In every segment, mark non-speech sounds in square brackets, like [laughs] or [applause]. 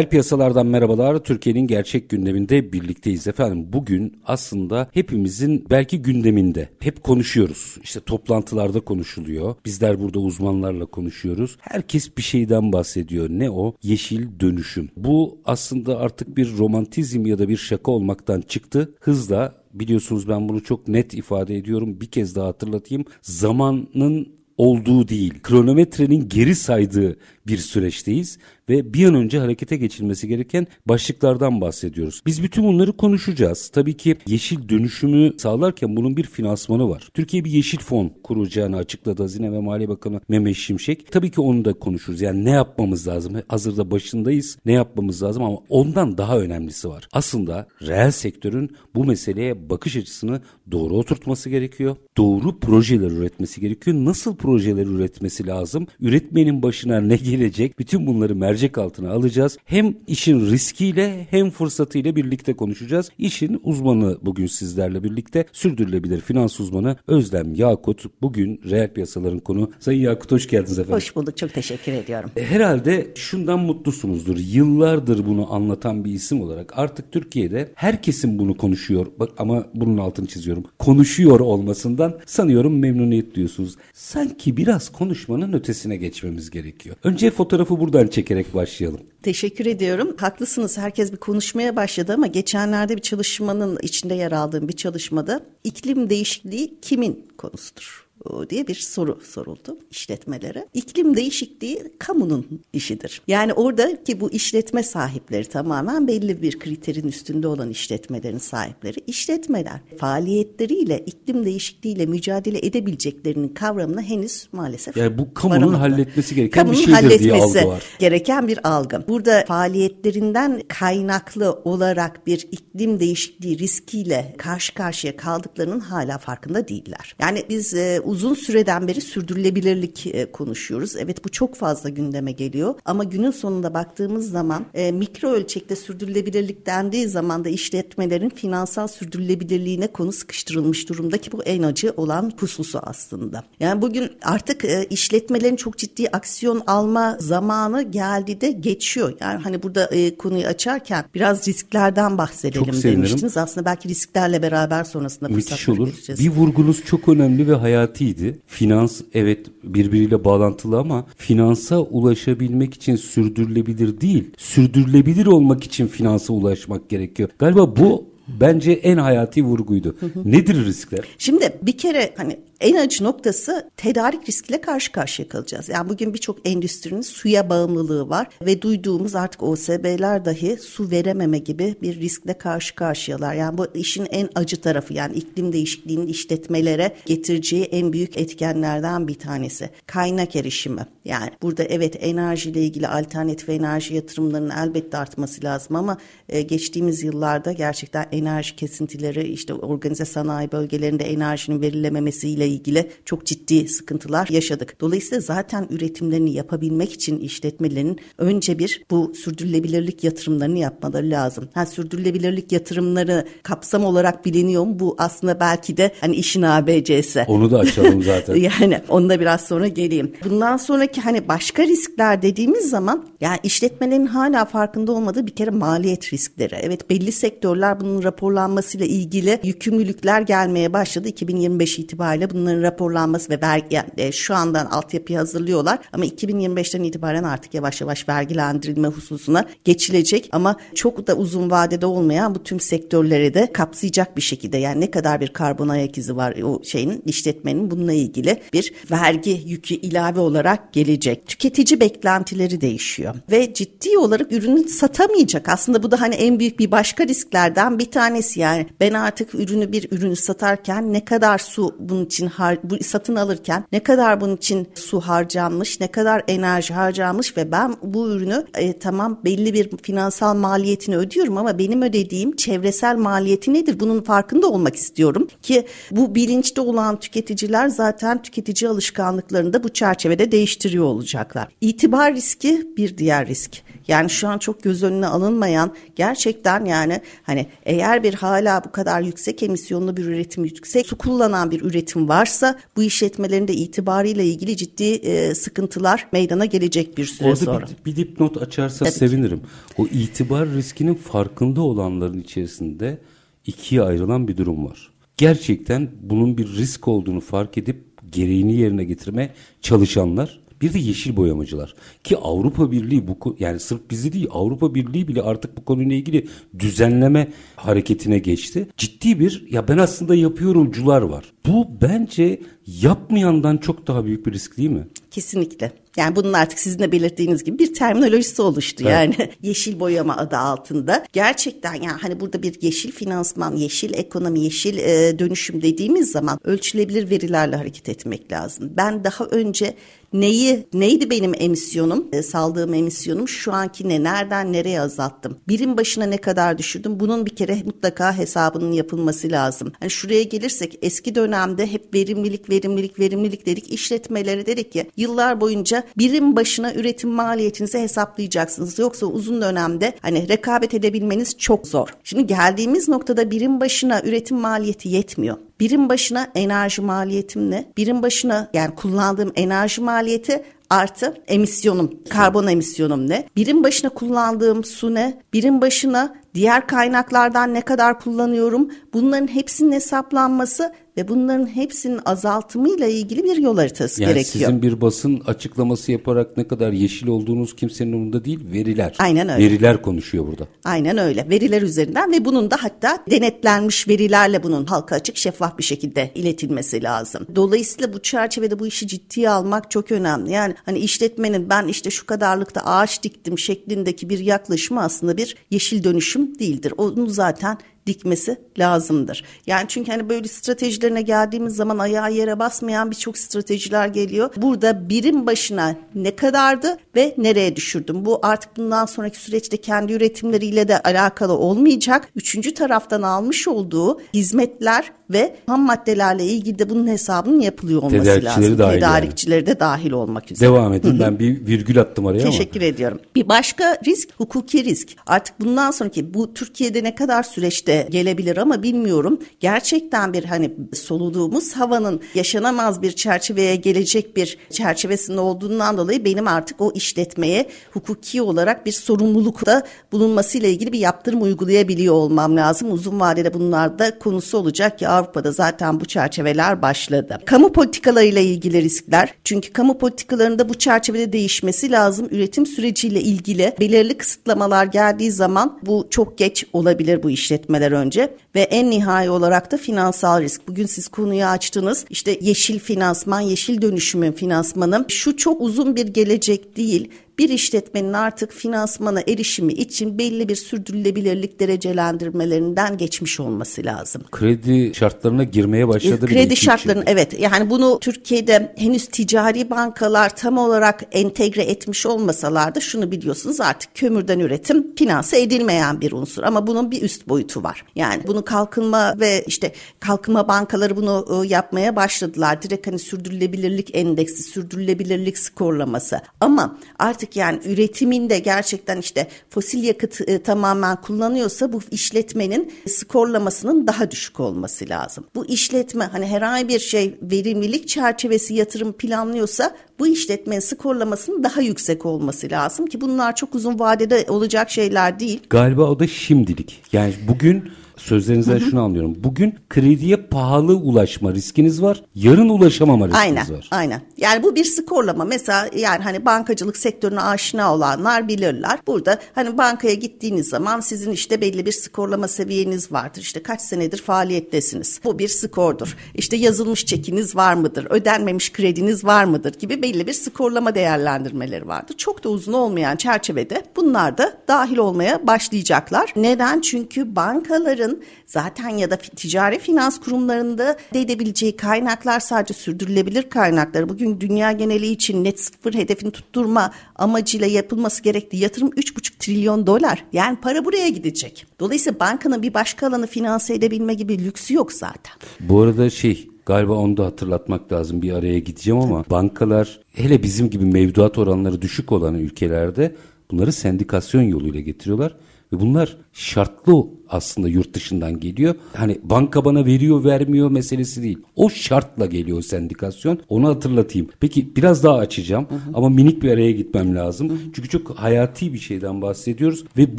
Reel piyasalardan merhabalar. Türkiye'nin gerçek gündeminde birlikteyiz efendim. Bugün aslında hepimizin belki gündeminde. Hep konuşuyoruz. İşte toplantılarda konuşuluyor. Bizler burada uzmanlarla konuşuyoruz. Herkes bir şeyden bahsediyor. Ne o? Yeşil dönüşüm. Bu aslında artık bir romantizm ya da bir şaka olmaktan çıktı. Hızla biliyorsunuz ben bunu çok net ifade ediyorum. Bir kez daha hatırlatayım. Zamanın olduğu değil, kronometrenin geri saydığı bir süreçteyiz ve bir an önce harekete geçilmesi gereken başlıklardan bahsediyoruz. Biz bütün bunları konuşacağız. Tabii ki yeşil dönüşümü sağlarken bunun bir finansmanı var. Türkiye bir yeşil fon kuracağını açıkladı Hazine ve Maliye Bakanı Mehmet Şimşek. Tabii ki onu da konuşuruz. Yani ne yapmamız lazım? Hazırda başındayız. Ne yapmamız lazım ama ondan daha önemlisi var. Aslında reel sektörün bu meseleye bakış açısını doğru oturtması gerekiyor. Doğru projeler üretmesi gerekiyor. Nasıl projeler üretmesi lazım? Üretmenin başına ne gelecek? Bütün bunları mercek altına alacağız. Hem işin riskiyle hem fırsatıyla birlikte konuşacağız. İşin uzmanı bugün sizlerle birlikte sürdürülebilir finans uzmanı Özlem Yakut. Bugün reel piyasaların konu. Sayın Yakut hoş geldiniz efendim. Hoş bulduk. Çok teşekkür ediyorum. E, herhalde şundan mutlusunuzdur. Yıllardır bunu anlatan bir isim olarak artık Türkiye'de herkesin bunu konuşuyor. Bak ama bunun altını çiziyorum. Konuşuyor olmasından sanıyorum memnuniyet duyuyorsunuz. Sanki biraz konuşmanın ötesine geçmemiz gerekiyor. Önce fotoğrafı buradan çekerek başlayalım. Teşekkür ediyorum. Haklısınız. Herkes bir konuşmaya başladı ama geçenlerde bir çalışmanın içinde yer aldığım bir çalışmada iklim değişikliği kimin konusudur? Diye bir soru soruldu işletmelere. İklim değişikliği kamunun işidir. Yani oradaki bu işletme sahipleri tamamen belli bir kriterin üstünde olan işletmelerin sahipleri. İşletmeler faaliyetleriyle iklim değişikliğiyle mücadele edebileceklerinin kavramına henüz maalesef Yani bu kamunun varamadı. halletmesi gereken kamunun bir şeydir diye algı var. gereken bir algı. Burada faaliyetlerinden kaynaklı olarak bir iklim değişikliği riskiyle karşı karşıya kaldıklarının hala farkında değiller. Yani biz e, uzun süreden beri sürdürülebilirlik e, konuşuyoruz. Evet bu çok fazla gündeme geliyor ama günün sonunda baktığımız zaman e, mikro ölçekte sürdürülebilirlik dendiği zaman da işletmelerin finansal sürdürülebilirliğine konu sıkıştırılmış durumda ki bu en acı olan hususu aslında. Yani bugün artık e, işletmelerin çok ciddi aksiyon alma zamanı geldi de geçiyor. Yani hani burada e, konuyu açarken biraz risklerden bahsedelim demiştiniz. Aslında belki risklerle beraber sonrasında Müthiş olur. Bir vurgunuz çok önemli ve hayati hayatiydi. Finans evet birbiriyle bağlantılı ama finansa ulaşabilmek için sürdürülebilir değil, sürdürülebilir olmak için finansa ulaşmak gerekiyor. Galiba bu bence en hayati vurguydu. Nedir riskler? Şimdi bir kere hani en acı noktası tedarik riskiyle karşı karşıya kalacağız. Yani bugün birçok endüstrinin suya bağımlılığı var ve duyduğumuz artık OSB'ler dahi su verememe gibi bir riskle karşı karşıyalar. Yani bu işin en acı tarafı yani iklim değişikliğinin işletmelere getireceği en büyük etkenlerden bir tanesi. Kaynak erişimi. Yani burada evet enerjiyle ilgili alternatif enerji yatırımlarının elbette artması lazım ama e, geçtiğimiz yıllarda gerçekten enerji kesintileri işte organize sanayi bölgelerinde enerjinin verilememesiyle ilgili çok ciddi sıkıntılar yaşadık. Dolayısıyla zaten üretimlerini yapabilmek için işletmelerin önce bir bu sürdürülebilirlik yatırımlarını yapmaları lazım. Ha sürdürülebilirlik yatırımları kapsam olarak biliniyor mu? Bu aslında belki de hani işin ABC'si. Onu da açalım zaten. [laughs] yani onunla biraz sonra geleyim. Bundan sonraki hani başka riskler dediğimiz zaman yani işletmelerin hala farkında olmadığı bir kere maliyet riskleri. Evet belli sektörler bunun raporlanmasıyla ilgili yükümlülükler gelmeye başladı. 2025 itibariyle bunun bunların raporlanması ve vergi yani e, şu andan altyapıyı hazırlıyorlar ama 2025'ten itibaren artık yavaş yavaş vergilendirilme hususuna geçilecek ama çok da uzun vadede olmayan bu tüm sektörleri de kapsayacak bir şekilde yani ne kadar bir karbon ayak izi var o şeyin işletmenin bununla ilgili bir vergi yükü ilave olarak gelecek. Tüketici beklentileri değişiyor ve ciddi olarak ürünü satamayacak. Aslında bu da hani en büyük bir başka risklerden bir tanesi yani ben artık ürünü bir ürünü satarken ne kadar su bunun için har bu satın alırken ne kadar bunun için su harcanmış, ne kadar enerji harcanmış ve ben bu ürünü e, tamam belli bir finansal maliyetini ödüyorum ama benim ödediğim çevresel maliyeti nedir? Bunun farkında olmak istiyorum ki bu bilinçli olan tüketiciler zaten tüketici alışkanlıklarını da bu çerçevede değiştiriyor olacaklar. İtibar riski bir diğer risk. Yani şu an çok göz önüne alınmayan gerçekten yani hani eğer bir hala bu kadar yüksek emisyonlu bir üretim, yüksek su kullanan bir üretim varsa bu işletmelerin de itibarıyla ilgili ciddi e, sıkıntılar meydana gelecek bir süre Orada sonra. Bir, bir dipnot açarsa Tabii sevinirim. O itibar riskinin farkında olanların içerisinde ikiye ayrılan bir durum var. Gerçekten bunun bir risk olduğunu fark edip gereğini yerine getirmeye çalışanlar bir de yeşil boyamacılar ki Avrupa Birliği bu yani sırf bizi değil Avrupa Birliği bile artık bu konuyla ilgili düzenleme hareketine geçti. Ciddi bir ya ben aslında yapıyorumcular var. Bu bence yapmayandan çok daha büyük bir risk değil mi? Kesinlikle. Yani bunun artık sizin de belirttiğiniz gibi bir terminolojisi oluştu. Evet. Yani [laughs] yeşil boyama adı altında. Gerçekten yani hani burada bir yeşil finansman, yeşil ekonomi, yeşil e, dönüşüm dediğimiz zaman ölçülebilir verilerle hareket etmek lazım. Ben daha önce neyi neydi benim emisyonum? E, saldığım emisyonum şu anki ne nereden nereye azalttım? Birim başına ne kadar düşürdüm? Bunun bir kere mutlaka hesabının yapılması lazım. Hani şuraya gelirsek eski dönemde hep verimlilik verimlilik verimlilik dedik. İşletmeleri dedik ki yıllar boyunca birim başına üretim maliyetinizi hesaplayacaksınız. Yoksa uzun dönemde hani rekabet edebilmeniz çok zor. Şimdi geldiğimiz noktada birim başına üretim maliyeti yetmiyor birim başına enerji maliyetim ne? Birim başına yani kullandığım enerji maliyeti artı emisyonum, karbon emisyonum ne? Birim başına kullandığım su ne? Birim başına diğer kaynaklardan ne kadar kullanıyorum? Bunların hepsinin hesaplanması ve bunların hepsinin azaltımıyla ilgili bir yol haritası yani gerekiyor. Sizin bir basın açıklaması yaparak ne kadar yeşil olduğunuz kimsenin umurunda değil, veriler. Aynen öyle. Veriler konuşuyor burada. Aynen öyle. Veriler üzerinden ve bunun da hatta denetlenmiş verilerle bunun halka açık şeffaf bir şekilde iletilmesi lazım. Dolayısıyla bu çerçevede bu işi ciddiye almak çok önemli. Yani hani işletmenin ben işte şu kadarlıkta ağaç diktim şeklindeki bir yaklaşımı aslında bir yeşil dönüşüm değildir. Onu zaten dikmesi lazımdır. Yani çünkü hani böyle stratejilerine geldiğimiz zaman ayağı yere basmayan birçok stratejiler geliyor. Burada birim başına ne kadardı ve nereye düşürdüm? Bu artık bundan sonraki süreçte kendi üretimleriyle de alakalı olmayacak. Üçüncü taraftan almış olduğu hizmetler ve ham maddelerle ilgili de bunun hesabının yapılıyor olması Tedarikçileri lazım. dahil Tedarikçileri de dahil olmak üzere. Devam edin. Ben bir virgül attım araya ama. Teşekkür ediyorum. Bir başka risk hukuki risk. Artık bundan sonraki bu Türkiye'de ne kadar süreçte gelebilir ama bilmiyorum. Gerçekten bir hani soluduğumuz havanın yaşanamaz bir çerçeveye gelecek bir çerçevesinde olduğundan dolayı benim artık o işletmeye hukuki olarak bir sorumlulukta bulunmasıyla ilgili bir yaptırım uygulayabiliyor olmam lazım. Uzun vadede bunlar da konusu olacak ki Avrupa'da zaten bu çerçeveler başladı. Kamu politikalarıyla ilgili riskler. Çünkü kamu politikalarında bu çerçevede değişmesi lazım. Üretim süreciyle ilgili belirli kısıtlamalar geldiği zaman bu çok geç olabilir bu işletmeler önce ve en nihai olarak da finansal risk. Bugün siz konuyu açtınız. İşte yeşil finansman, yeşil dönüşümün finansmanı. Şu çok uzun bir gelecek değil bir işletmenin artık finansmana erişimi için belli bir sürdürülebilirlik derecelendirmelerinden geçmiş olması lazım. Kredi şartlarına girmeye başladı. Kredi şartlarının evet yani bunu Türkiye'de henüz ticari bankalar tam olarak entegre etmiş olmasalar da şunu biliyorsunuz artık kömürden üretim finanse edilmeyen bir unsur ama bunun bir üst boyutu var. Yani bunu kalkınma ve işte kalkınma bankaları bunu e, yapmaya başladılar. Direkt hani sürdürülebilirlik endeksi, sürdürülebilirlik skorlaması. Ama artık yani üretiminde gerçekten işte fosil yakıt e, tamamen kullanıyorsa bu işletmenin skorlamasının daha düşük olması lazım. Bu işletme hani herhangi bir şey verimlilik çerçevesi yatırım planlıyorsa bu işletmenin skorlamasının daha yüksek olması lazım ki bunlar çok uzun vadede olacak şeyler değil. Galiba o da şimdilik. Yani bugün sözlerinizden şunu anlıyorum. Bugün krediye pahalı ulaşma riskiniz var. Yarın ulaşamama riskiniz aynen, var. Aynen. Yani bu bir skorlama. Mesela yani hani bankacılık sektörüne aşina olanlar bilirler. Burada hani bankaya gittiğiniz zaman sizin işte belli bir skorlama seviyeniz vardır. İşte kaç senedir faaliyettesiniz. Bu bir skordur. İşte yazılmış çekiniz var mıdır? Ödenmemiş krediniz var mıdır? Gibi belli bir skorlama değerlendirmeleri vardır. Çok da uzun olmayan çerçevede bunlar da dahil olmaya başlayacaklar. Neden? Çünkü bankaların zaten ya da ticari finans kurumlarında elde edebileceği kaynaklar sadece sürdürülebilir kaynaklar. Bugün dünya geneli için net sıfır hedefini tutturma amacıyla yapılması gerektiği yatırım 3,5 trilyon dolar. Yani para buraya gidecek. Dolayısıyla bankanın bir başka alanı finanse edebilme gibi lüksü yok zaten. Bu arada şey Galiba onu da hatırlatmak lazım. Bir araya gideceğim ama bankalar hele bizim gibi mevduat oranları düşük olan ülkelerde bunları sendikasyon yoluyla getiriyorlar. Ve bunlar şartlı aslında yurt dışından geliyor. Hani banka bana veriyor vermiyor meselesi değil. O şartla geliyor sendikasyon. Onu hatırlatayım. Peki biraz daha açacağım hı hı. ama minik bir araya gitmem lazım. Hı hı. Çünkü çok hayati bir şeyden bahsediyoruz ve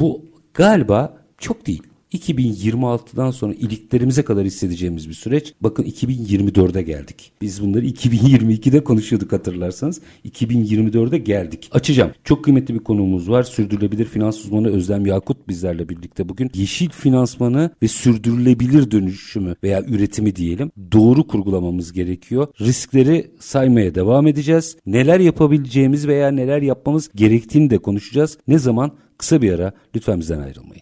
bu galiba çok değil 2026'dan sonra iliklerimize kadar hissedeceğimiz bir süreç. Bakın 2024'e geldik. Biz bunları 2022'de konuşuyorduk hatırlarsanız. 2024'e geldik. Açacağım. Çok kıymetli bir konuğumuz var. Sürdürülebilir finans uzmanı Özlem Yakut bizlerle birlikte bugün. Yeşil finansmanı ve sürdürülebilir dönüşümü veya üretimi diyelim doğru kurgulamamız gerekiyor. Riskleri saymaya devam edeceğiz. Neler yapabileceğimiz veya neler yapmamız gerektiğini de konuşacağız. Ne zaman? Kısa bir ara. Lütfen bizden ayrılmayın.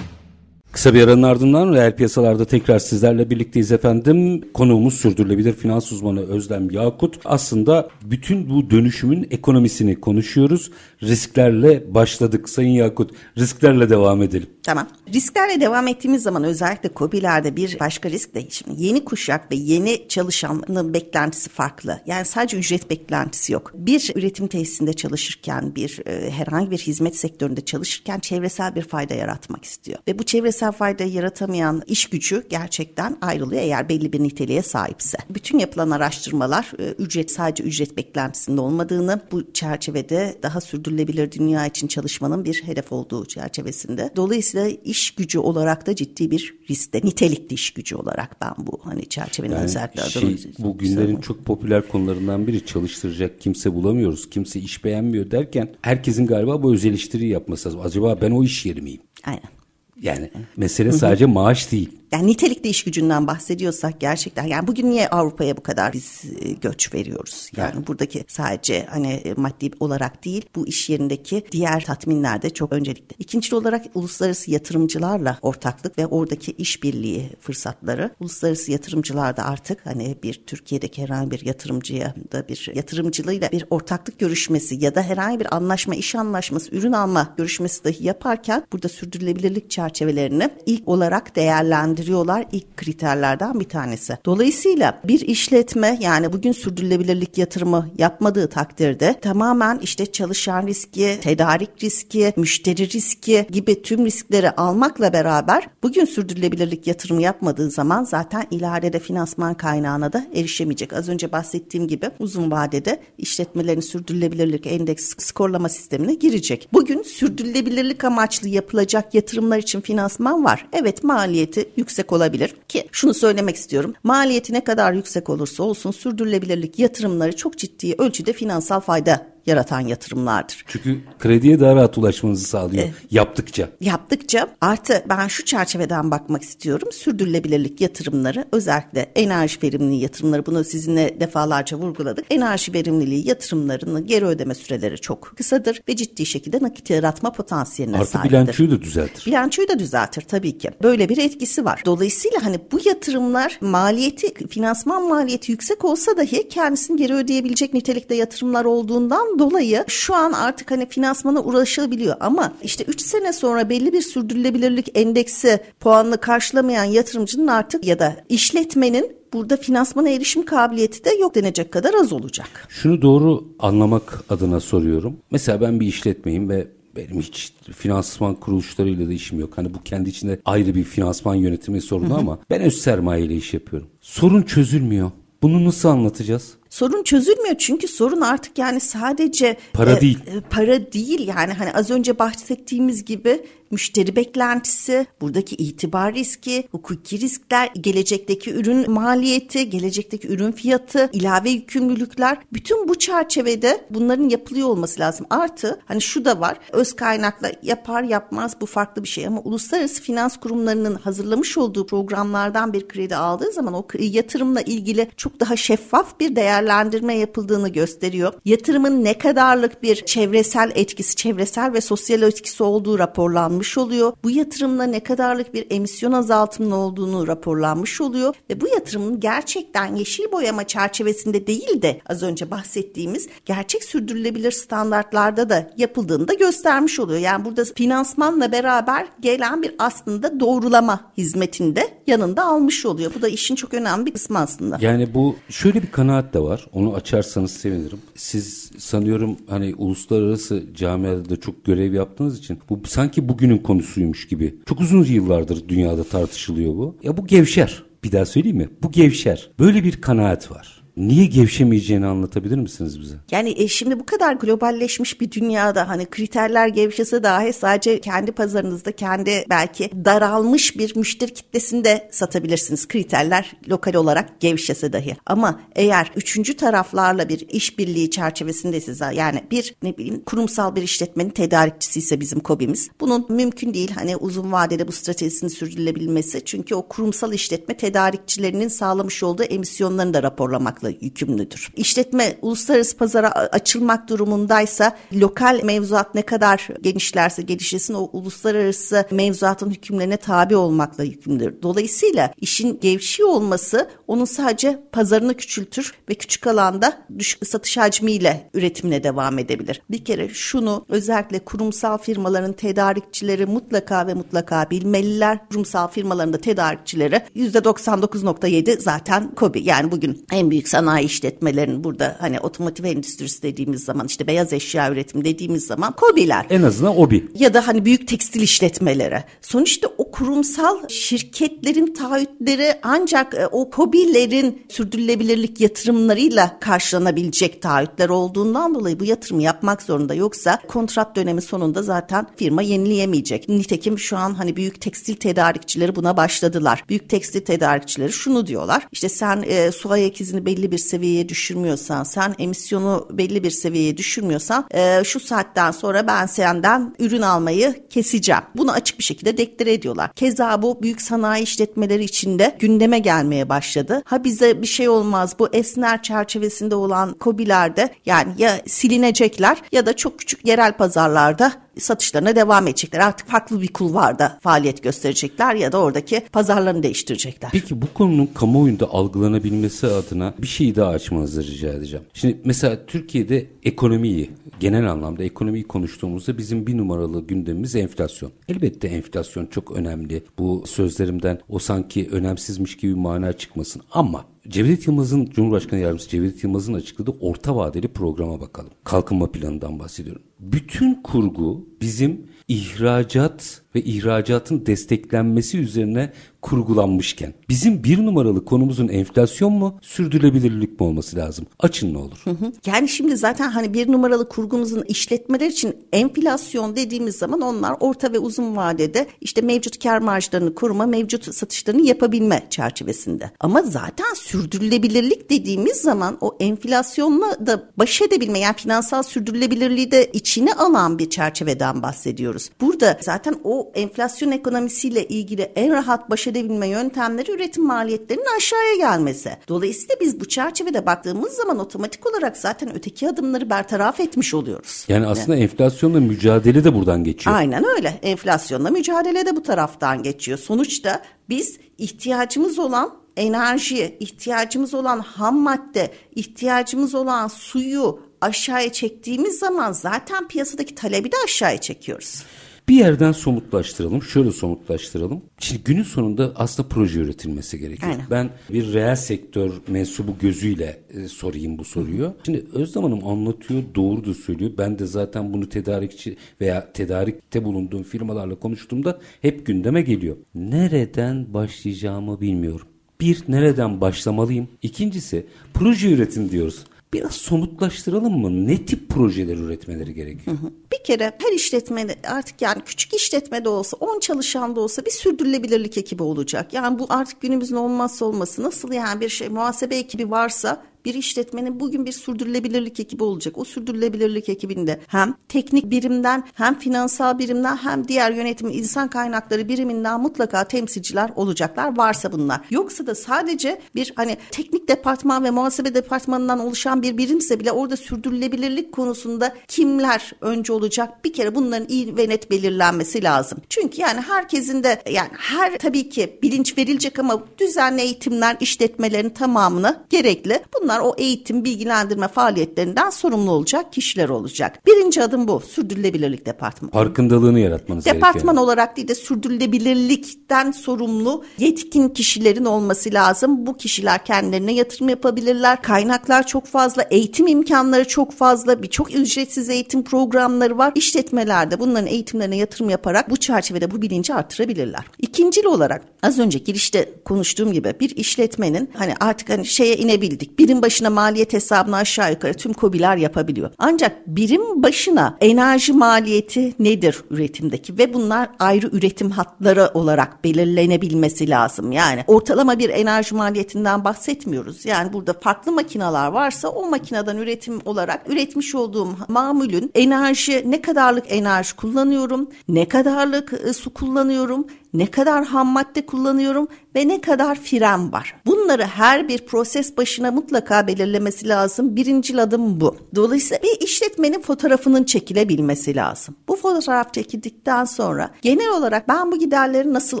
Kısa bir aranın ardından reel piyasalarda tekrar sizlerle birlikteyiz efendim. Konuğumuz sürdürülebilir finans uzmanı Özlem Yakut. Aslında bütün bu dönüşümün ekonomisini konuşuyoruz. Risklerle başladık Sayın Yakut. Risklerle devam edelim. Tamam. Risklerle devam ettiğimiz zaman özellikle COBİ'lerde bir başka risk de şimdi yeni kuşak ve yeni çalışanın beklentisi farklı. Yani sadece ücret beklentisi yok. Bir üretim tesisinde çalışırken, bir e, herhangi bir hizmet sektöründe çalışırken çevresel bir fayda yaratmak istiyor. Ve bu çevresel fayda yaratamayan iş gücü gerçekten ayrılıyor eğer belli bir niteliğe sahipse. Bütün yapılan araştırmalar e, ücret sadece ücret beklentisinde olmadığını, bu çerçevede daha sürdürülebilir dünya için çalışmanın bir hedef olduğu çerçevesinde. Dolayısıyla iş gücü olarak da ciddi bir riskte. Nitelikli iş gücü olarak ben bu hani çerçevenin yani özellikle şey, Bu günlerin çok popüler konularından biri çalıştıracak kimse bulamıyoruz. Kimse iş beğenmiyor derken herkesin galiba bu öz eleştiriyi yapması lazım. Acaba ben o iş yeri miyim? Aynen. Yani mesele sadece maaş değil yani nitelikli iş gücünden bahsediyorsak gerçekten yani bugün niye Avrupa'ya bu kadar biz e, göç veriyoruz? Yani evet. buradaki sadece hani e, maddi olarak değil bu iş yerindeki diğer tatminlerde çok öncelikli. İkinci olarak uluslararası yatırımcılarla ortaklık ve oradaki işbirliği fırsatları. Uluslararası yatırımcılar da artık hani bir Türkiye'deki herhangi bir yatırımcıya da bir yatırımcılığıyla bir ortaklık görüşmesi ya da herhangi bir anlaşma, iş anlaşması, ürün alma görüşmesi dahi yaparken burada sürdürülebilirlik çerçevelerini ilk olarak değerlendiriyorlar değerlendiriyorlar ilk kriterlerden bir tanesi. Dolayısıyla bir işletme yani bugün sürdürülebilirlik yatırımı yapmadığı takdirde tamamen işte çalışan riski, tedarik riski, müşteri riski gibi tüm riskleri almakla beraber bugün sürdürülebilirlik yatırımı yapmadığı zaman zaten ileride finansman kaynağına da erişemeyecek. Az önce bahsettiğim gibi uzun vadede işletmelerin sürdürülebilirlik endeks skorlama sistemine girecek. Bugün sürdürülebilirlik amaçlı yapılacak yatırımlar için finansman var. Evet maliyeti yüksek olabilir ki şunu söylemek istiyorum. Maliyeti ne kadar yüksek olursa olsun sürdürülebilirlik yatırımları çok ciddi ölçüde finansal fayda yaratan yatırımlardır. Çünkü krediye daha rahat ulaşmanızı sağlıyor e, yaptıkça. Yaptıkça artı ben şu çerçeveden bakmak istiyorum. Sürdürülebilirlik yatırımları özellikle enerji verimliliği yatırımları bunu sizinle defalarca vurguladık. Enerji verimliliği yatırımlarının geri ödeme süreleri çok kısadır ve ciddi şekilde nakit yaratma potansiyeline Artı sahiptir. Artı bilançoyu da düzeltir. Bilançoyu da düzeltir tabii ki. Böyle bir etkisi var. Dolayısıyla hani bu yatırımlar maliyeti, finansman maliyeti yüksek olsa dahi kendisini geri ödeyebilecek nitelikte yatırımlar olduğundan dolayı şu an artık hani finansmana ulaşılabiliyor ama işte 3 sene sonra belli bir sürdürülebilirlik endeksi puanını karşılamayan yatırımcının artık ya da işletmenin burada finansmana erişim kabiliyeti de yok denecek kadar az olacak. Şunu doğru anlamak adına soruyorum. Mesela ben bir işletmeyim ve benim hiç finansman kuruluşlarıyla da işim yok. Hani bu kendi içinde ayrı bir finansman yönetimi sorunu ama ben öz sermaye ile iş yapıyorum. Sorun çözülmüyor. Bunu nasıl anlatacağız? Sorun çözülmüyor çünkü sorun artık yani sadece para e, değil. E, para değil yani hani az önce bahsettiğimiz gibi müşteri beklentisi, buradaki itibar riski, hukuki riskler, gelecekteki ürün maliyeti, gelecekteki ürün fiyatı, ilave yükümlülükler bütün bu çerçevede bunların yapılıyor olması lazım. Artı hani şu da var öz kaynakla yapar yapmaz bu farklı bir şey ama uluslararası finans kurumlarının hazırlamış olduğu programlardan bir kredi aldığı zaman o yatırımla ilgili çok daha şeffaf bir değerlendirme yapıldığını gösteriyor. Yatırımın ne kadarlık bir çevresel etkisi, çevresel ve sosyal etkisi olduğu raporlanmış oluyor. Bu yatırımla ne kadarlık bir emisyon azaltımının olduğunu raporlanmış oluyor ve bu yatırımın gerçekten yeşil boyama çerçevesinde değil de az önce bahsettiğimiz gerçek sürdürülebilir standartlarda da yapıldığını da göstermiş oluyor. Yani burada finansmanla beraber gelen bir aslında doğrulama hizmetinde yanında almış oluyor. Bu da işin çok önemli bir kısmı aslında. Yani bu şöyle bir kanaat da var. Onu açarsanız sevinirim. Siz sanıyorum hani uluslararası camiada da çok görev yaptığınız için bu sanki bugün bugünün konusuymuş gibi. Çok uzun yıllardır dünyada tartışılıyor bu. Ya bu gevşer. Bir daha söyleyeyim mi? Bu gevşer. Böyle bir kanaat var niye gevşemeyeceğini anlatabilir misiniz bize? Yani e, şimdi bu kadar globalleşmiş bir dünyada hani kriterler gevşese dahi sadece kendi pazarınızda kendi belki daralmış bir müşteri kitlesinde satabilirsiniz. Kriterler lokal olarak gevşese dahi. Ama eğer üçüncü taraflarla bir işbirliği çerçevesinde size yani bir ne bileyim kurumsal bir işletmenin tedarikçisi ise bizim kobimiz. Bunun mümkün değil hani uzun vadede bu stratejisini sürdürülebilmesi. Çünkü o kurumsal işletme tedarikçilerinin sağlamış olduğu emisyonlarını da raporlamakla olmakla yükümlüdür. İşletme uluslararası pazara açılmak durumundaysa lokal mevzuat ne kadar genişlerse genişlesin o uluslararası mevzuatın hükümlerine tabi olmakla yükümlüdür. Dolayısıyla işin gevşiyor olması onun sadece pazarını küçültür ve küçük alanda düşük satış hacmiyle üretimine devam edebilir. Bir kere şunu özellikle kurumsal firmaların tedarikçileri mutlaka ve mutlaka bilmeliler. Kurumsal firmaların da tedarikçileri %99.7 zaten KOBİ. Yani bugün en büyük sanayi işletmelerinin burada hani otomotiv endüstrisi dediğimiz zaman işte beyaz eşya üretim dediğimiz zaman KOBİ'ler. En azından OBİ. Ya da hani büyük tekstil işletmeleri. Sonuçta o kurumsal şirketlerin taahhütleri ancak e, o KOBİ'lerin sürdürülebilirlik yatırımlarıyla karşılanabilecek taahhütler olduğundan dolayı bu yatırımı yapmak zorunda. Yoksa kontrat dönemi sonunda zaten firma yenileyemeyecek. Nitekim şu an hani büyük tekstil tedarikçileri buna başladılar. Büyük tekstil tedarikçileri şunu diyorlar. İşte sen e, su ayak izini belli belli bir seviyeye düşürmüyorsan, sen emisyonu belli bir seviyeye düşürmüyorsan e, şu saatten sonra ben senden ürün almayı keseceğim. Bunu açık bir şekilde deklare ediyorlar. Keza bu büyük sanayi işletmeleri içinde gündeme gelmeye başladı. Ha bize bir şey olmaz bu esner çerçevesinde olan kobilerde yani ya silinecekler ya da çok küçük yerel pazarlarda satışlarına devam edecekler. Artık farklı bir kulvarda faaliyet gösterecekler ya da oradaki pazarlarını değiştirecekler. Peki bu konunun kamuoyunda algılanabilmesi adına bir şey daha açmanızı rica edeceğim. Şimdi mesela Türkiye'de ekonomiyi genel anlamda ekonomiyi konuştuğumuzda bizim bir numaralı gündemimiz enflasyon. Elbette enflasyon çok önemli. Bu sözlerimden o sanki önemsizmiş gibi mana çıkmasın ama Cevdet Yılmaz'ın Cumhurbaşkanı Yardımcısı Cevdet Yılmaz'ın açıkladığı orta vadeli programa bakalım. Kalkınma planından bahsediyorum. Bütün kurgu bizim ihracat ve ihracatın desteklenmesi üzerine kurgulanmışken bizim bir numaralı konumuzun enflasyon mu sürdürülebilirlik mi olması lazım? Açın ne olur? Yani şimdi zaten hani bir numaralı kurgumuzun işletmeler için enflasyon dediğimiz zaman onlar orta ve uzun vadede işte mevcut kar marjlarını koruma, mevcut satışlarını yapabilme çerçevesinde. Ama zaten sürdürülebilirlik dediğimiz zaman o enflasyonla da baş edebilme yani finansal sürdürülebilirliği de içine alan bir çerçeveden bahsediyoruz. Burada zaten o enflasyon ekonomisiyle ilgili en rahat baş edebilme yöntemleri üretim maliyetlerinin aşağıya gelmesi. Dolayısıyla biz bu çerçevede baktığımız zaman otomatik olarak zaten öteki adımları bertaraf etmiş oluyoruz. Yani aslında enflasyonla mücadele de buradan geçiyor. Aynen öyle. Enflasyonla mücadele de bu taraftan geçiyor. Sonuçta biz ihtiyacımız olan enerji, ihtiyacımız olan ham madde, ihtiyacımız olan suyu aşağıya çektiğimiz zaman zaten piyasadaki talebi de aşağıya çekiyoruz. Bir yerden somutlaştıralım, şöyle somutlaştıralım. Şimdi günün sonunda aslında proje üretilmesi gerekiyor. Aynen. Ben bir reel sektör mensubu gözüyle e, sorayım bu soruyu. Şimdi Özlem Hanım anlatıyor, doğru da söylüyor. Ben de zaten bunu tedarikçi veya tedarikte bulunduğum firmalarla konuştuğumda hep gündeme geliyor. Nereden başlayacağımı bilmiyorum. Bir, nereden başlamalıyım? İkincisi, proje üretin diyoruz. Biraz somutlaştıralım mı? Ne tip projeler üretmeleri gerekiyor? Bir kere her işletmede artık yani küçük işletme de olsa 10 çalışan da olsa bir sürdürülebilirlik ekibi olacak. Yani bu artık günümüzün olmazsa olması. Nasıl yani bir şey muhasebe ekibi varsa bir işletmenin bugün bir sürdürülebilirlik ekibi olacak. O sürdürülebilirlik ekibinde hem teknik birimden hem finansal birimden hem diğer yönetim insan kaynakları biriminden mutlaka temsilciler olacaklar varsa bunlar. Yoksa da sadece bir hani teknik departman ve muhasebe departmanından oluşan bir birimse bile orada sürdürülebilirlik konusunda kimler önce olacak bir kere bunların iyi ve net belirlenmesi lazım. Çünkü yani herkesin de yani her tabii ki bilinç verilecek ama düzenli eğitimler işletmelerin tamamını gerekli. Bunlar o eğitim bilgilendirme faaliyetlerinden sorumlu olacak kişiler olacak. Birinci adım bu sürdürülebilirlik departmanı. Farkındalığını yaratmanız Departman gerekiyor. olarak değil de sürdürülebilirlikten sorumlu yetkin kişilerin olması lazım. Bu kişiler kendilerine yatırım yapabilirler. Kaynaklar çok fazla, eğitim imkanları çok fazla. Birçok ücretsiz eğitim programları var. İşletmelerde bunların eğitimlerine yatırım yaparak bu çerçevede bu bilinci artırabilirler. İkincil olarak az önce girişte konuştuğum gibi bir işletmenin hani artık hani şeye inebildik. Birim başına maliyet hesabını aşağı yukarı tüm kobiler yapabiliyor. Ancak birim başına enerji maliyeti nedir üretimdeki ve bunlar ayrı üretim hatları olarak belirlenebilmesi lazım. Yani ortalama bir enerji maliyetinden bahsetmiyoruz. Yani burada farklı makineler varsa o makineden üretim olarak üretmiş olduğum mamulün enerji ne kadarlık enerji kullanıyorum, ne kadarlık e, su kullanıyorum, ne kadar ham madde kullanıyorum ve ne kadar fren var. Bunları her bir proses başına mutlaka belirlemesi lazım. Birinci adım bu. Dolayısıyla bir işletmenin fotoğrafının çekilebilmesi lazım. Bu fotoğraf çekildikten sonra genel olarak ben bu giderleri nasıl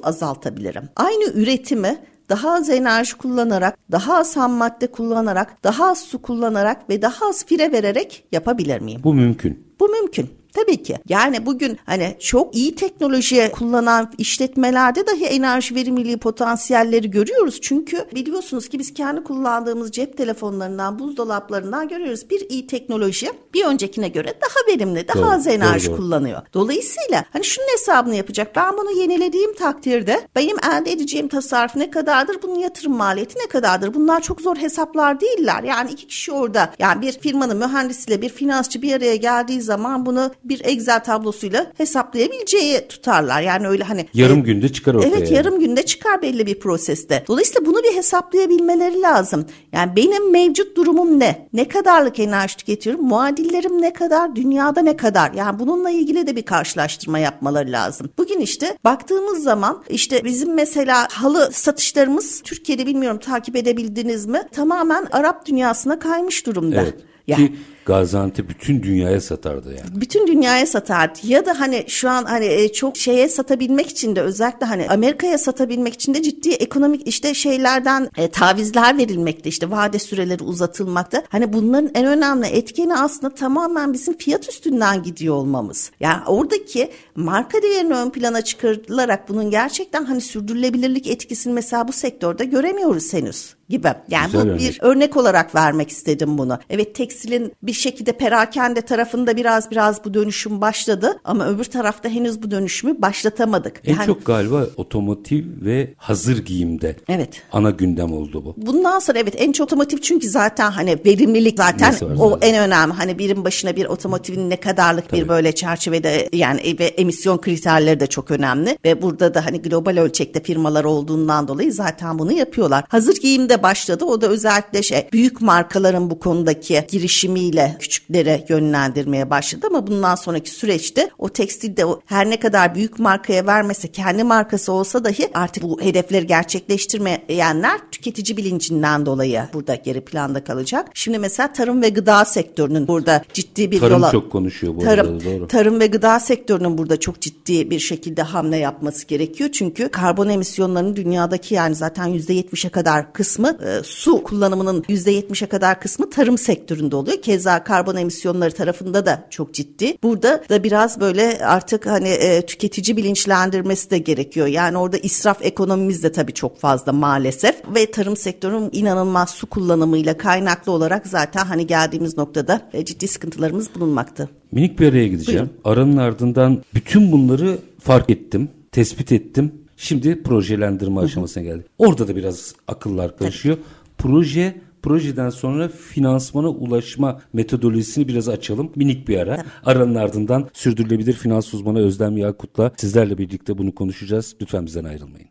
azaltabilirim? Aynı üretimi daha az enerji kullanarak, daha az ham madde kullanarak, daha az su kullanarak ve daha az fire vererek yapabilir miyim? Bu mümkün. Bu mümkün. Tabii ki. Yani bugün hani çok iyi teknoloji kullanan işletmelerde dahi enerji verimliliği potansiyelleri görüyoruz. Çünkü biliyorsunuz ki biz kendi kullandığımız cep telefonlarından, buzdolaplarından görüyoruz. Bir iyi teknoloji bir öncekine göre daha verimli, daha Doğru, az enerji doğru, kullanıyor. Dolayısıyla hani şunun hesabını yapacak. Ben bunu yenilediğim takdirde benim elde edeceğim tasarruf ne kadardır? Bunun yatırım maliyeti ne kadardır? Bunlar çok zor hesaplar değiller. Yani iki kişi orada yani bir firmanın mühendisiyle bir finansçı bir araya geldiği zaman bunu bir Excel tablosuyla hesaplayabileceği tutarlar. Yani öyle hani Yarım e, günde çıkar ortaya. Evet yarım günde çıkar belli bir proseste. Dolayısıyla bunu bir hesaplayabilmeleri lazım. Yani benim mevcut durumum ne? Ne kadarlık enerji tüketiyorum? Muadillerim ne kadar? Dünyada ne kadar? Yani bununla ilgili de bir karşılaştırma yapmaları lazım. Bugün işte baktığımız zaman işte bizim mesela halı satışlarımız Türkiye'de bilmiyorum takip edebildiniz mi? Tamamen Arap dünyasına kaymış durumda. Evet. Ya. Ki Gaziantep bütün dünyaya satardı yani. bütün dünyaya satardı ya da hani şu an hani e, çok şeye satabilmek için de özellikle hani Amerika'ya satabilmek için de ciddi ekonomik işte şeylerden e, tavizler verilmekte işte vade süreleri uzatılmakta. Hani bunların en önemli etkeni aslında tamamen bizim fiyat üstünden gidiyor olmamız. Yani oradaki marka değerini ön plana çıkarılarak bunun gerçekten hani sürdürülebilirlik etkisini mesela bu sektörde göremiyoruz henüz gibi. Yani Güzel bu örnek. bir örnek olarak vermek istedim bunu. Evet tekstilin bir şekilde perakende tarafında biraz biraz bu dönüşüm başladı ama öbür tarafta henüz bu dönüşümü başlatamadık. En Yani çok galiba otomotiv ve hazır giyimde Evet. ana gündem oldu bu. Bundan sonra evet en çok otomotiv çünkü zaten hani verimlilik zaten o zaten. en önemli. Hani birim başına bir otomotivin ne kadarlık bir böyle çerçevede yani ve emisyon kriterleri de çok önemli ve burada da hani global ölçekte firmalar olduğundan dolayı zaten bunu yapıyorlar. Hazır giyimde başladı. O da özellikle şey büyük markaların bu konudaki girişimiyle küçüklere yönlendirmeye başladı ama bundan sonraki süreçte o tekstilde o her ne kadar büyük markaya vermese kendi markası olsa dahi artık bu hedefleri gerçekleştirmeyenler tüketici bilincinden dolayı burada geri planda kalacak. Şimdi mesela tarım ve gıda sektörünün burada ciddi bir Tarım yola çok konuşuyor bu tarım, arada doğru. Tarım ve gıda sektörünün burada çok ciddi bir şekilde hamle yapması gerekiyor. Çünkü karbon emisyonlarının dünyadaki yani zaten %70'e kadar kısmı e, su kullanımının %70'e kadar kısmı tarım sektöründe oluyor. Keza Hatta karbon emisyonları tarafında da çok ciddi. Burada da biraz böyle artık hani e, tüketici bilinçlendirmesi de gerekiyor. Yani orada israf ekonomimiz de tabii çok fazla maalesef ve tarım sektörünün inanılmaz su kullanımıyla kaynaklı olarak zaten hani geldiğimiz noktada e, ciddi sıkıntılarımız bulunmakta. Minik bir araya gideceğim. Buyurun. Aranın ardından bütün bunları fark ettim, tespit ettim. Şimdi projelendirme aşamasına geldi. Orada da biraz akıllar karışıyor. Proje projeden sonra finansmana ulaşma metodolojisini biraz açalım. Minik bir ara. Aranın ardından sürdürülebilir finans uzmanı Özlem Yakut'la sizlerle birlikte bunu konuşacağız. Lütfen bizden ayrılmayın.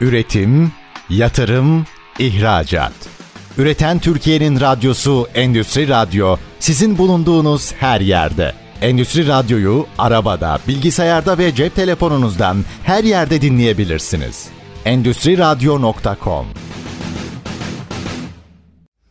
Üretim, yatırım, ihracat. Üreten Türkiye'nin radyosu Endüstri Radyo sizin bulunduğunuz her yerde. Endüstri Radyo'yu arabada, bilgisayarda ve cep telefonunuzdan her yerde dinleyebilirsiniz. Endüstri Radyo.com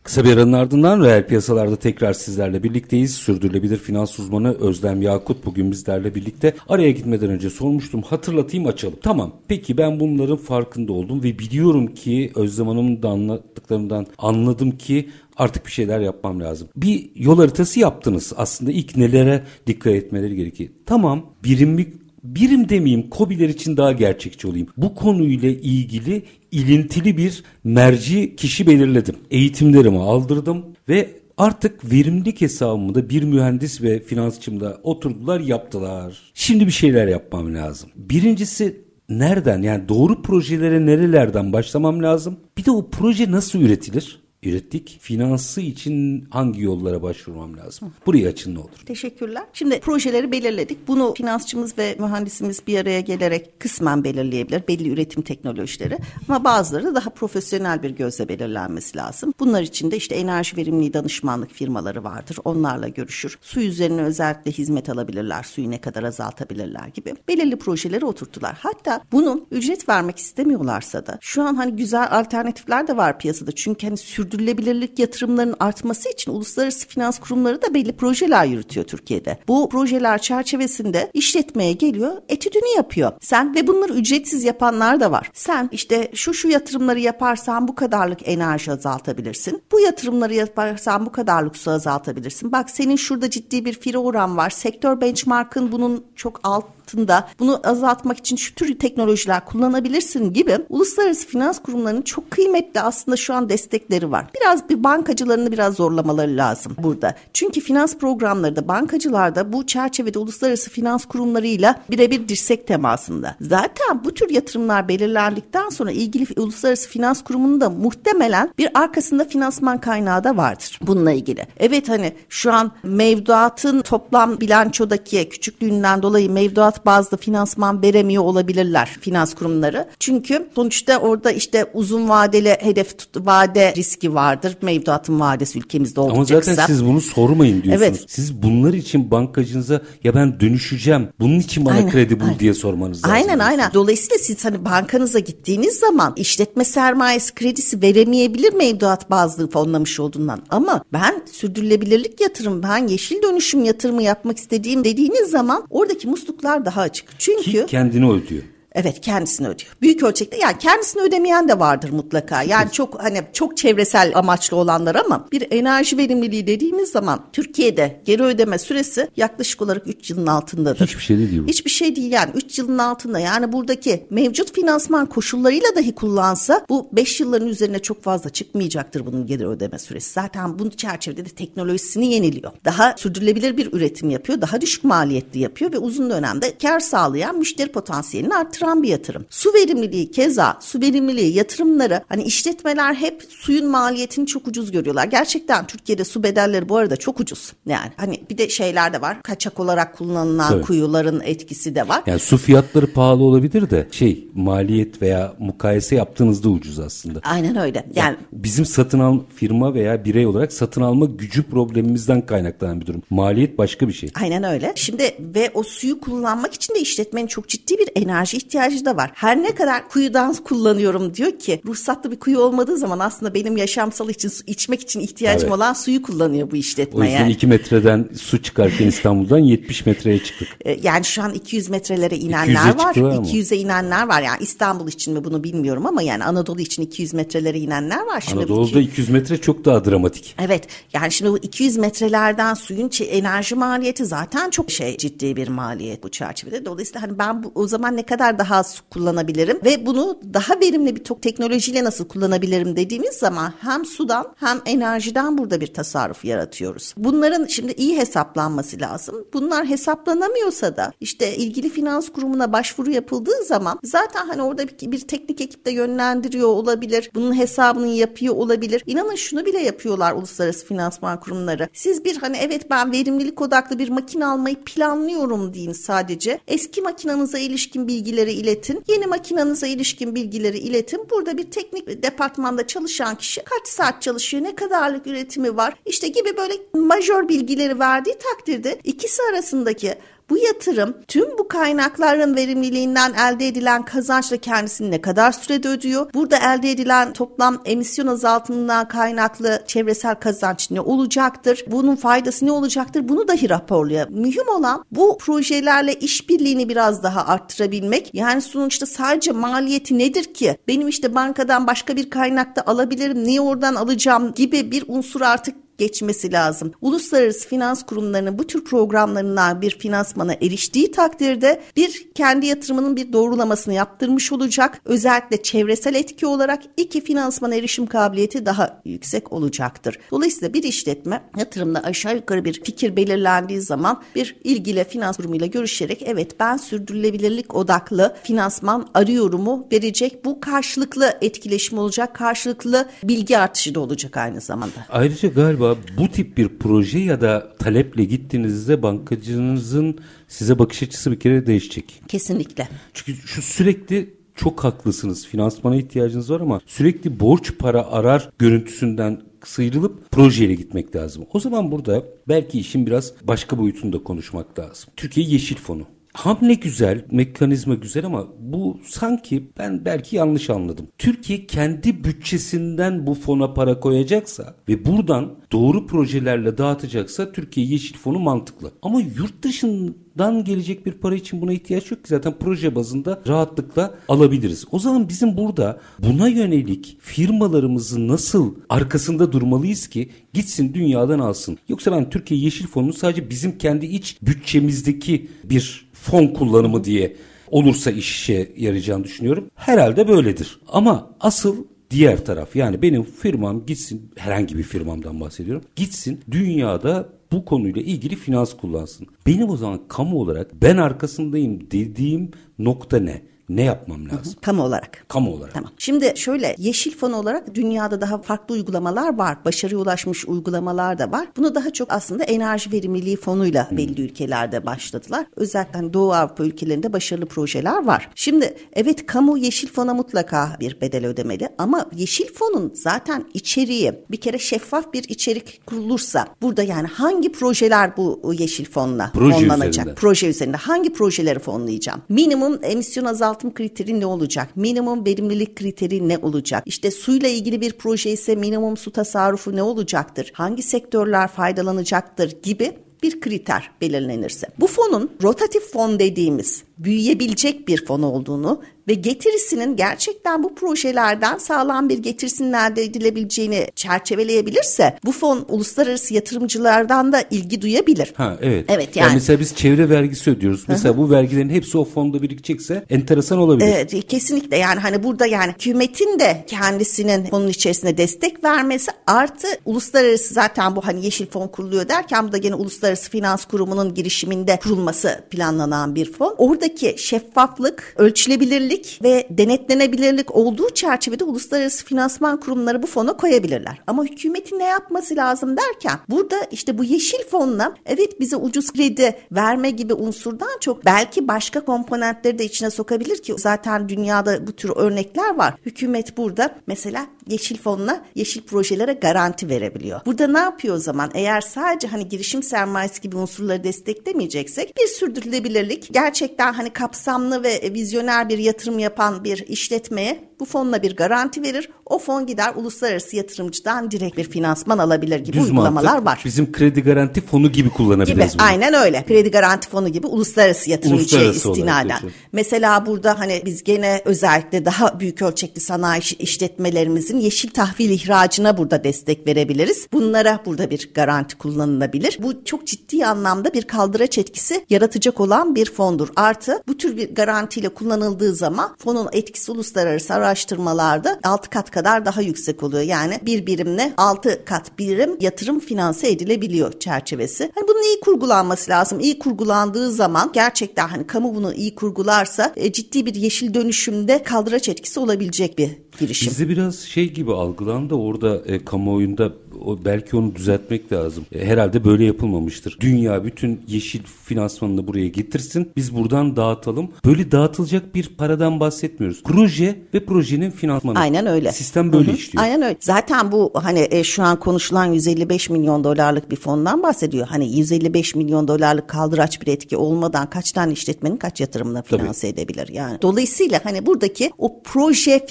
Kısa bir aranın ardından reel piyasalarda tekrar sizlerle birlikteyiz. Sürdürülebilir finans uzmanı Özlem Yakut bugün bizlerle birlikte. Araya gitmeden önce sormuştum hatırlatayım açalım. Tamam peki ben bunların farkında oldum ve biliyorum ki Özlem Hanım'ın da anlattıklarından anladım ki artık bir şeyler yapmam lazım. Bir yol haritası yaptınız. Aslında ilk nelere dikkat etmeleri gerekiyor. Tamam birimlik birim demeyeyim kobiler için daha gerçekçi olayım. Bu konuyla ilgili ilintili bir merci kişi belirledim. Eğitimlerimi aldırdım ve artık verimlilik hesabımda bir mühendis ve finansçımda oturdular yaptılar. Şimdi bir şeyler yapmam lazım. Birincisi nereden yani doğru projelere nerelerden başlamam lazım? Bir de o proje nasıl üretilir? Ürettik. Finansı için hangi yollara başvurmam lazım? Burayı açın ne olur? Teşekkürler. Şimdi projeleri belirledik. Bunu finansçımız ve mühendisimiz bir araya gelerek kısmen belirleyebilir. Belli üretim teknolojileri. Ama bazıları da daha profesyonel bir gözle belirlenmesi lazım. Bunlar için de işte enerji verimli danışmanlık firmaları vardır. Onlarla görüşür. Su üzerine özellikle hizmet alabilirler. Suyu ne kadar azaltabilirler gibi. Belirli projeleri oturttular. Hatta bunu ücret vermek istemiyorlarsa da şu an hani güzel alternatifler de var piyasada. Çünkü hani sür sürdürülebilirlik yatırımlarının artması için uluslararası finans kurumları da belli projeler yürütüyor Türkiye'de. Bu projeler çerçevesinde işletmeye geliyor, etüdünü yapıyor. Sen ve bunları ücretsiz yapanlar da var. Sen işte şu şu yatırımları yaparsan bu kadarlık enerji azaltabilirsin. Bu yatırımları yaparsan bu kadarlık su azaltabilirsin. Bak senin şurada ciddi bir fire oran var. Sektör benchmark'ın bunun çok alt altında bunu azaltmak için şu tür teknolojiler kullanabilirsin gibi uluslararası finans kurumlarının çok kıymetli aslında şu an destekleri var. Biraz bir bankacılarını biraz zorlamaları lazım burada. Çünkü finans programları da bankacılarda bu çerçevede uluslararası finans kurumlarıyla birebir dirsek temasında. Zaten bu tür yatırımlar belirlendikten sonra ilgili uluslararası finans kurumunun da muhtemelen bir arkasında finansman kaynağı da vardır bununla ilgili. Evet hani şu an mevduatın toplam bilançodaki küçüklüğünden dolayı mevduat bazlı finansman veremiyor olabilirler finans kurumları. Çünkü sonuçta orada işte uzun vadeli hedef vade riski vardır. Mevduatın vadesi ülkemizde oldukça Ama zaten kısa. siz bunu sormayın diyorsunuz. Evet. Siz bunlar için bankacınıza ya ben dönüşeceğim. Bunun için bana aynen, kredi bul aynen. diye sormanız lazım. Aynen aynen. Dolayısıyla siz hani bankanıza gittiğiniz zaman işletme sermayesi kredisi veremeyebilir mevduat bazlı fonlamış olduğundan. Ama ben sürdürülebilirlik yatırım, ben yeşil dönüşüm yatırımı yapmak istediğim dediğiniz zaman oradaki musluklar daha açık. Çünkü Ki kendini ödüyor. Evet kendisini ödüyor. Büyük ölçekte yani kendisini ödemeyen de vardır mutlaka. Yani çok hani çok çevresel amaçlı olanlar ama bir enerji verimliliği dediğimiz zaman Türkiye'de geri ödeme süresi yaklaşık olarak 3 yılın altındadır. Hiçbir şey değil. Hiçbir şey değil yani 3 yılın altında. Yani buradaki mevcut finansman koşullarıyla dahi kullansa bu 5 yılların üzerine çok fazla çıkmayacaktır bunun geri ödeme süresi. Zaten bunun çerçevede de teknolojisini yeniliyor. Daha sürdürülebilir bir üretim yapıyor. Daha düşük maliyetli yapıyor ve uzun dönemde kar sağlayan müşteri potansiyelini arttıran arttıran bir yatırım. Su verimliliği keza su verimliliği yatırımları hani işletmeler hep suyun maliyetini çok ucuz görüyorlar. Gerçekten Türkiye'de su bedelleri bu arada çok ucuz. Yani hani bir de şeyler de var. Kaçak olarak kullanılan Tabii. kuyuların etkisi de var. Yani su fiyatları pahalı olabilir de şey maliyet veya mukayese yaptığınızda ucuz aslında. Aynen öyle. Yani, yani bizim satın al firma veya birey olarak satın alma gücü problemimizden kaynaklanan bir durum. Maliyet başka bir şey. Aynen öyle. Şimdi ve o suyu kullanmak için de işletmenin çok ciddi bir enerji ihtiyacı da var. Her ne kadar kuyudan kullanıyorum diyor ki ruhsatlı bir kuyu olmadığı zaman aslında benim yaşamsal için su içmek için ihtiyacım evet. olan suyu kullanıyor bu işletme. O yüzden yani. 2 metreden su çıkarken İstanbul'dan 70 metreye çıktık. E, yani şu an 200 metrelere inenler var. 200'e inenler var. Yani İstanbul için mi bunu bilmiyorum ama yani Anadolu için 200 metrelere inenler var. Şimdi Anadolu'da 200 metre çok daha dramatik. Evet. Yani şimdi bu 200 metrelerden suyun enerji maliyeti zaten çok şey ciddi bir maliyet bu çerçevede. Dolayısıyla hani ben bu, o zaman ne kadar daha su kullanabilirim ve bunu daha verimli bir teknolojiyle nasıl kullanabilirim dediğimiz zaman hem sudan hem enerjiden burada bir tasarruf yaratıyoruz. Bunların şimdi iyi hesaplanması lazım. Bunlar hesaplanamıyorsa da işte ilgili finans kurumuna başvuru yapıldığı zaman zaten hani orada bir, bir teknik ekip de yönlendiriyor olabilir. Bunun hesabını yapıyor olabilir. İnanın şunu bile yapıyorlar uluslararası finansman kurumları. Siz bir hani evet ben verimlilik odaklı bir makine almayı planlıyorum deyin sadece. Eski makinanıza ilişkin bilgileri iletin. Yeni makinanıza ilişkin bilgileri iletin. Burada bir teknik departmanda çalışan kişi kaç saat çalışıyor, ne kadarlık üretimi var işte gibi böyle majör bilgileri verdiği takdirde ikisi arasındaki bu yatırım tüm bu kaynakların verimliliğinden elde edilen kazançla kendisini ne kadar sürede ödüyor? Burada elde edilen toplam emisyon azaltımından kaynaklı çevresel kazanç ne olacaktır? Bunun faydası ne olacaktır? Bunu dahi raporluyor. Mühim olan bu projelerle işbirliğini biraz daha arttırabilmek. Yani sonuçta sadece maliyeti nedir ki? Benim işte bankadan başka bir kaynakta alabilirim. Niye oradan alacağım gibi bir unsur artık geçmesi lazım. Uluslararası finans kurumlarının bu tür programlarından bir finansmana eriştiği takdirde bir kendi yatırımının bir doğrulamasını yaptırmış olacak. Özellikle çevresel etki olarak iki finansmana erişim kabiliyeti daha yüksek olacaktır. Dolayısıyla bir işletme yatırımda aşağı yukarı bir fikir belirlendiği zaman bir ilgili finans kurumuyla görüşerek evet ben sürdürülebilirlik odaklı finansman arıyorumu verecek. Bu karşılıklı etkileşim olacak. Karşılıklı bilgi artışı da olacak aynı zamanda. Ayrıca galiba bu tip bir proje ya da taleple gittiğinizde bankacınızın size bakış açısı bir kere değişecek. Kesinlikle. Çünkü şu sürekli çok haklısınız. Finansmana ihtiyacınız var ama sürekli borç para arar görüntüsünden sıyrılıp projeyle gitmek lazım. O zaman burada belki işin biraz başka boyutunda konuşmak lazım. Türkiye Yeşil Fonu. Hamle güzel, mekanizma güzel ama bu sanki ben belki yanlış anladım. Türkiye kendi bütçesinden bu fona para koyacaksa ve buradan doğru projelerle dağıtacaksa Türkiye Yeşil Fonu mantıklı. Ama yurt dışından gelecek bir para için buna ihtiyaç yok ki zaten proje bazında rahatlıkla alabiliriz. O zaman bizim burada buna yönelik firmalarımızı nasıl arkasında durmalıyız ki gitsin dünyadan alsın. Yoksa ben Türkiye Yeşil Fonu'nu sadece bizim kendi iç bütçemizdeki bir fon kullanımı diye olursa işe yarayacağını düşünüyorum. Herhalde böyledir. Ama asıl diğer taraf yani benim firmam gitsin herhangi bir firmamdan bahsediyorum. Gitsin dünyada bu konuyla ilgili finans kullansın. Benim o zaman kamu olarak ben arkasındayım dediğim nokta ne? Ne yapmam lazım? Hı hı, kamu olarak. Kamu olarak. Tamam. Şimdi şöyle yeşil fon olarak dünyada daha farklı uygulamalar var. Başarıya ulaşmış uygulamalar da var. Bunu daha çok aslında enerji verimliliği fonuyla hmm. belli ülkelerde başladılar. Özellikle hani Doğu Avrupa ülkelerinde başarılı projeler var. Şimdi evet kamu yeşil fona mutlaka bir bedel ödemeli ama yeşil fonun zaten içeriği bir kere şeffaf bir içerik kurulursa burada yani hangi projeler bu yeşil fonla Proje fonlanacak? Üzerinde. Proje üzerinde. Hangi projeleri fonlayacağım? Minimum emisyon azaltma azaltım kriteri ne olacak? Minimum verimlilik kriteri ne olacak? İşte suyla ilgili bir proje ise minimum su tasarrufu ne olacaktır? Hangi sektörler faydalanacaktır gibi bir kriter belirlenirse. Bu fonun rotatif fon dediğimiz büyüyebilecek bir fon olduğunu ve getirisinin gerçekten bu projelerden sağlam bir getirisinin elde edilebileceğini çerçeveleyebilirse bu fon uluslararası yatırımcılardan da ilgi duyabilir. Ha evet. Evet yani. yani mesela biz çevre vergisi ödüyoruz. Mesela bu vergilerin hepsi o fonda birikecekse enteresan olabilir. Evet kesinlikle yani hani burada yani hükümetin de kendisinin fonun içerisinde destek vermesi artı uluslararası zaten bu hani yeşil fon kuruluyor derken bu da gene uluslararası finans kurumunun girişiminde kurulması planlanan bir fon. Oradaki şeffaflık, ölçülebilirlik ve denetlenebilirlik olduğu çerçevede uluslararası finansman kurumları bu fona koyabilirler. Ama hükümetin ne yapması lazım derken burada işte bu yeşil fonla evet bize ucuz kredi verme gibi unsurdan çok belki başka komponentleri de içine sokabilir ki zaten dünyada bu tür örnekler var. Hükümet burada mesela yeşil fonla yeşil projelere garanti verebiliyor. Burada ne yapıyor o zaman? Eğer sadece hani girişim sermayesi gibi unsurları desteklemeyeceksek bir sürdürülebilirlik gerçekten hani kapsamlı ve vizyoner bir yatırım yapan bir işletmeye bu fonla bir garanti verir. O fon gider uluslararası yatırımcıdan direkt bir finansman alabilir gibi Düz uygulamalar mantık, var. Bizim kredi garanti fonu gibi kullanabiliriz Gibi bunu. aynen öyle. Kredi garanti fonu gibi uluslararası yatırımcıya Uluslararası istinaden. Mesela burada hani biz gene özellikle daha büyük ölçekli sanayi iş- işletmelerimizin yeşil tahvil ihracına burada destek verebiliriz. Bunlara burada bir garanti kullanılabilir. Bu çok ciddi anlamda bir kaldıraç etkisi yaratacak olan bir fondur. Artı bu tür bir garantiyle kullanıldığı zaman fonun etkisi uluslararası araştırmalarda 6 kat kadar daha yüksek oluyor. Yani bir birimle 6 kat birim yatırım finanse edilebiliyor çerçevesi. Hani bunun iyi kurgulanması lazım. İyi kurgulandığı zaman gerçekten hani kamu bunu iyi kurgularsa e, ciddi bir yeşil dönüşümde kaldıraç etkisi olabilecek bir girişim. Bizde biraz şey gibi algılandı orada e, kamuoyunda o, belki onu düzeltmek lazım. E, herhalde böyle yapılmamıştır. Dünya bütün yeşil finansmanını buraya getirsin. Biz buradan dağıtalım. Böyle dağıtılacak bir paradan bahsetmiyoruz. Proje ve projenin finansmanı. Aynen öyle. Sistem böyle Hı hı. işliyor. Aynen öyle. Zaten bu hani e, şu an konuşulan 155 milyon dolarlık bir fondan bahsediyor. Hani 155 milyon dolarlık kaldıraç bir etki olmadan kaç tane işletmenin kaç yatırımını finanse edebilir yani. Dolayısıyla hani buradaki o proje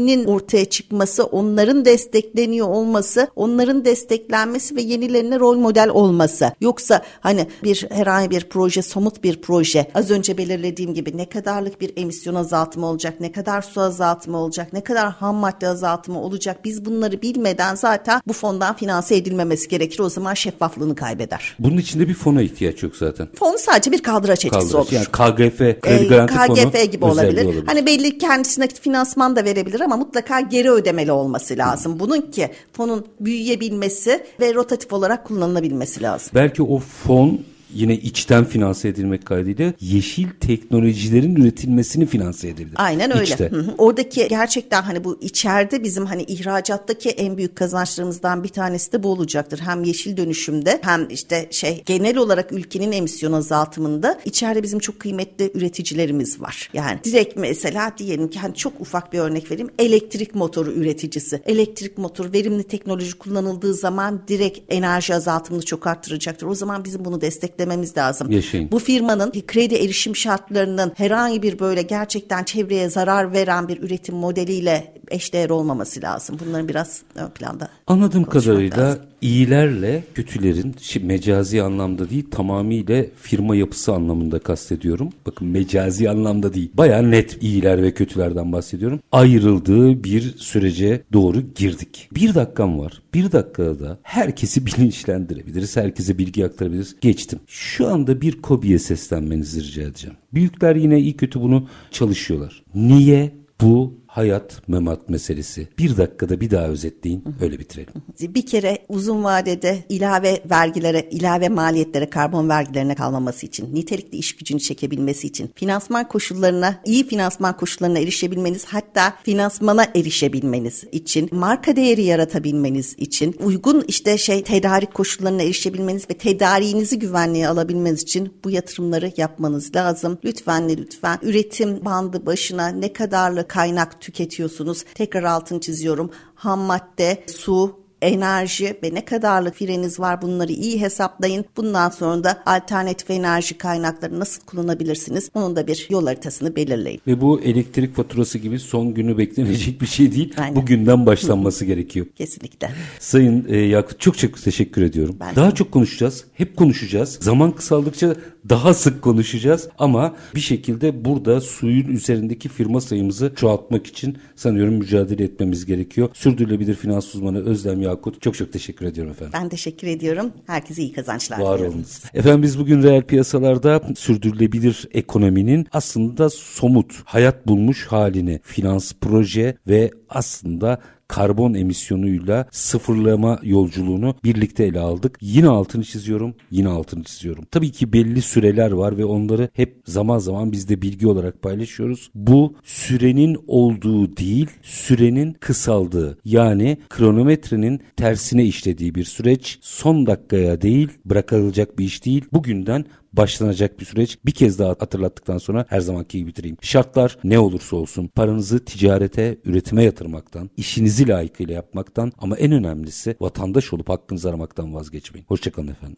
fikirlerinin ortaya çıkması, onların destekleniyor olması, onların desteklenmesi ve yenilerine rol model olması. Yoksa hani bir herhangi bir proje, somut bir proje az önce belirlediğim gibi ne kadarlık bir emisyon azaltımı olacak, ne kadar su azaltımı olacak, ne kadar ham madde azaltımı olacak biz bunları bilmeden zaten bu fondan finanse edilmemesi gerekir. O zaman şeffaflığını kaybeder. Bunun içinde bir fona ihtiyaç yok zaten. Fon sadece bir kaldıraç etkisi Kaldıraç. olur. Yani KGF, Kredi Ee, Garanti Fonu KGF gibi özelliği olabilir. Hani belli kendisi nakit finansman da verebilir ama mutlaka geri ödemeli olması lazım. Bunun ki fonun büyüyebilmesi ve rotatif olarak kullanılabilmesi lazım. Belki o fon yine içten finanse edilmek kaydıyla yeşil teknolojilerin üretilmesini finanse edebilir. Aynen öyle. İçte. Hı hı. Oradaki gerçekten hani bu içeride bizim hani ihracattaki en büyük kazançlarımızdan bir tanesi de bu olacaktır. Hem yeşil dönüşümde hem işte şey genel olarak ülkenin emisyon azaltımında içeride bizim çok kıymetli üreticilerimiz var. Yani direkt mesela diyelim ki hani çok ufak bir örnek vereyim. Elektrik motoru üreticisi. Elektrik motoru verimli teknoloji kullanıldığı zaman direkt enerji azaltımını çok arttıracaktır. O zaman bizim bunu desteklememiz lazım. Yaşayın. Bu firmanın kredi erişim şartlarının herhangi bir böyle gerçekten çevreye zarar veren bir üretim modeliyle eşdeğer olmaması lazım. Bunların biraz ön planda. Anladığım kadarıyla lazım. iyilerle kötülerin mecazi anlamda değil tamamıyla firma yapısı anlamında kastediyorum. Bakın mecazi anlamda değil. Baya net iyiler ve kötülerden bahsediyorum. Ayrıldığı bir sürece doğru girdik. Bir dakikam var. Bir dakikada da herkesi [laughs] bilinçlendirebiliriz. Herkese bilgi aktarabiliriz. Geçtim. Şu anda bir KOBİ'ye seslenmenizi rica edeceğim. Büyükler yine iyi kötü bunu çalışıyorlar. Niye bu hayat memat meselesi? Bir dakikada bir daha özetleyin öyle bitirelim. [laughs] Bir kere uzun vadede ilave vergilere, ilave maliyetlere, karbon vergilerine kalmaması için, nitelikli iş gücünü çekebilmesi için, finansman koşullarına, iyi finansman koşullarına erişebilmeniz, hatta finansmana erişebilmeniz için, marka değeri yaratabilmeniz için, uygun işte şey tedarik koşullarına erişebilmeniz ve tedariğinizi güvenliğe alabilmeniz için bu yatırımları yapmanız lazım. Lütfen lütfen üretim bandı başına ne kadarlı kaynak tüketiyorsunuz? Tekrar altını çiziyorum. Ham madde, su, enerji ve ne kadarlık fireniz var bunları iyi hesaplayın. Bundan sonra da alternatif enerji kaynakları nasıl kullanabilirsiniz? Onun da bir yol haritasını belirleyin. Ve bu elektrik faturası gibi son günü beklenecek bir şey değil. Aynen. Bugünden başlanması gerekiyor. [laughs] Kesinlikle. Sayın e, Yakut çok çok teşekkür ediyorum. Ben de. daha çok konuşacağız. Hep konuşacağız. Zaman kısaldıkça daha sık konuşacağız. Ama bir şekilde burada suyun üzerindeki firma sayımızı çoğaltmak için sanıyorum mücadele etmemiz gerekiyor. Sürdürülebilir finans uzmanı Özlem Yakut çok çok teşekkür ediyorum efendim. Ben teşekkür ediyorum. Herkese iyi kazançlar Var diliyorum. olunuz. Efendim biz bugün reel piyasalarda sürdürülebilir ekonominin aslında somut, hayat bulmuş halini, finans, proje ve aslında karbon emisyonuyla sıfırlama yolculuğunu birlikte ele aldık. Yine altını çiziyorum, yine altını çiziyorum. Tabii ki belli süreler var ve onları hep zaman zaman biz de bilgi olarak paylaşıyoruz. Bu sürenin olduğu değil, sürenin kısaldığı yani kronometrenin tersine işlediği bir süreç. Son dakikaya değil, bırakılacak bir iş değil. Bugünden başlanacak bir süreç. Bir kez daha hatırlattıktan sonra her zamanki gibi bitireyim. Şartlar ne olursa olsun paranızı ticarete, üretime yatırmaktan, işinizi layıkıyla yapmaktan ama en önemlisi vatandaş olup hakkınızı aramaktan vazgeçmeyin. Hoşçakalın efendim.